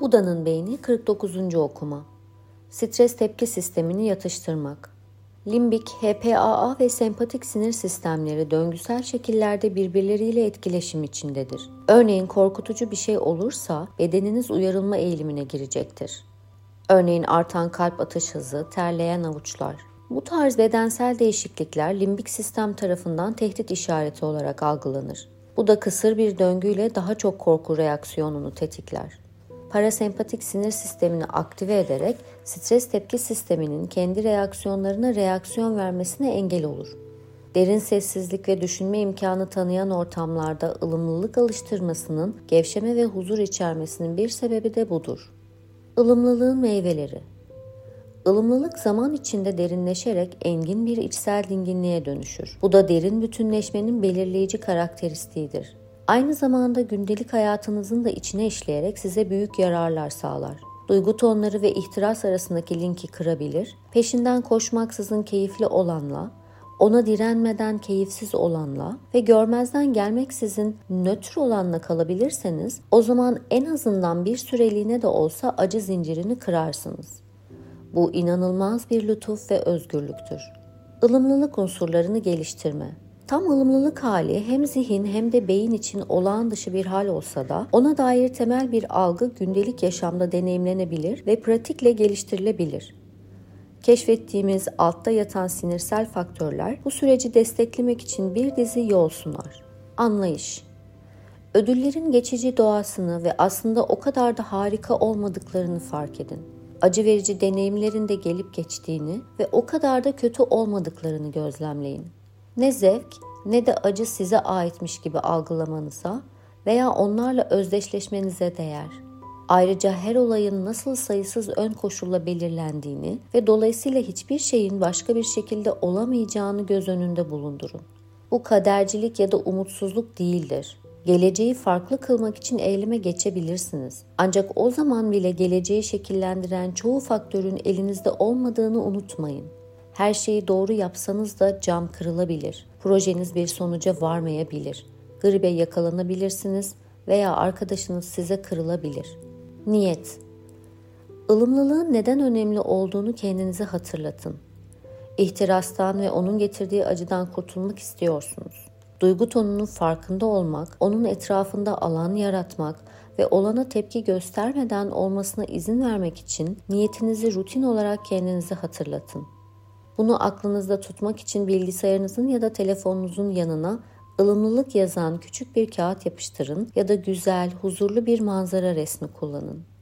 Buda'nın beyni 49. okuma. Stres tepki sistemini yatıştırmak. Limbik, HPAA ve sempatik sinir sistemleri döngüsel şekillerde birbirleriyle etkileşim içindedir. Örneğin korkutucu bir şey olursa bedeniniz uyarılma eğilimine girecektir. Örneğin artan kalp atış hızı, terleyen avuçlar. Bu tarz bedensel değişiklikler limbik sistem tarafından tehdit işareti olarak algılanır. Bu da kısır bir döngüyle daha çok korku reaksiyonunu tetikler parasempatik sinir sistemini aktive ederek stres tepki sisteminin kendi reaksiyonlarına reaksiyon vermesine engel olur. Derin sessizlik ve düşünme imkanı tanıyan ortamlarda ılımlılık alıştırmasının gevşeme ve huzur içermesinin bir sebebi de budur. Ilımlılığın meyveleri Ilımlılık zaman içinde derinleşerek engin bir içsel dinginliğe dönüşür. Bu da derin bütünleşmenin belirleyici karakteristiğidir. Aynı zamanda gündelik hayatınızın da içine işleyerek size büyük yararlar sağlar. Duygu tonları ve ihtiras arasındaki linki kırabilir, peşinden koşmaksızın keyifli olanla, ona direnmeden keyifsiz olanla ve görmezden gelmeksizin nötr olanla kalabilirseniz o zaman en azından bir süreliğine de olsa acı zincirini kırarsınız. Bu inanılmaz bir lütuf ve özgürlüktür. Ilımlılık unsurlarını geliştirme. Tam ılımlılık hali hem zihin hem de beyin için olağan dışı bir hal olsa da ona dair temel bir algı gündelik yaşamda deneyimlenebilir ve pratikle geliştirilebilir. Keşfettiğimiz altta yatan sinirsel faktörler bu süreci desteklemek için bir dizi yol sunar. Anlayış Ödüllerin geçici doğasını ve aslında o kadar da harika olmadıklarını fark edin. Acı verici deneyimlerin de gelip geçtiğini ve o kadar da kötü olmadıklarını gözlemleyin ne zevk ne de acı size aitmiş gibi algılamanıza veya onlarla özdeşleşmenize değer. Ayrıca her olayın nasıl sayısız ön koşulla belirlendiğini ve dolayısıyla hiçbir şeyin başka bir şekilde olamayacağını göz önünde bulundurun. Bu kadercilik ya da umutsuzluk değildir. Geleceği farklı kılmak için eyleme geçebilirsiniz. Ancak o zaman bile geleceği şekillendiren çoğu faktörün elinizde olmadığını unutmayın. Her şeyi doğru yapsanız da cam kırılabilir. Projeniz bir sonuca varmayabilir. Gribe yakalanabilirsiniz veya arkadaşınız size kırılabilir. Niyet Ilımlılığın neden önemli olduğunu kendinize hatırlatın. İhtirastan ve onun getirdiği acıdan kurtulmak istiyorsunuz. Duygu tonunun farkında olmak, onun etrafında alan yaratmak ve olana tepki göstermeden olmasına izin vermek için niyetinizi rutin olarak kendinize hatırlatın. Bunu aklınızda tutmak için bilgisayarınızın ya da telefonunuzun yanına ılımlılık yazan küçük bir kağıt yapıştırın ya da güzel, huzurlu bir manzara resmi kullanın.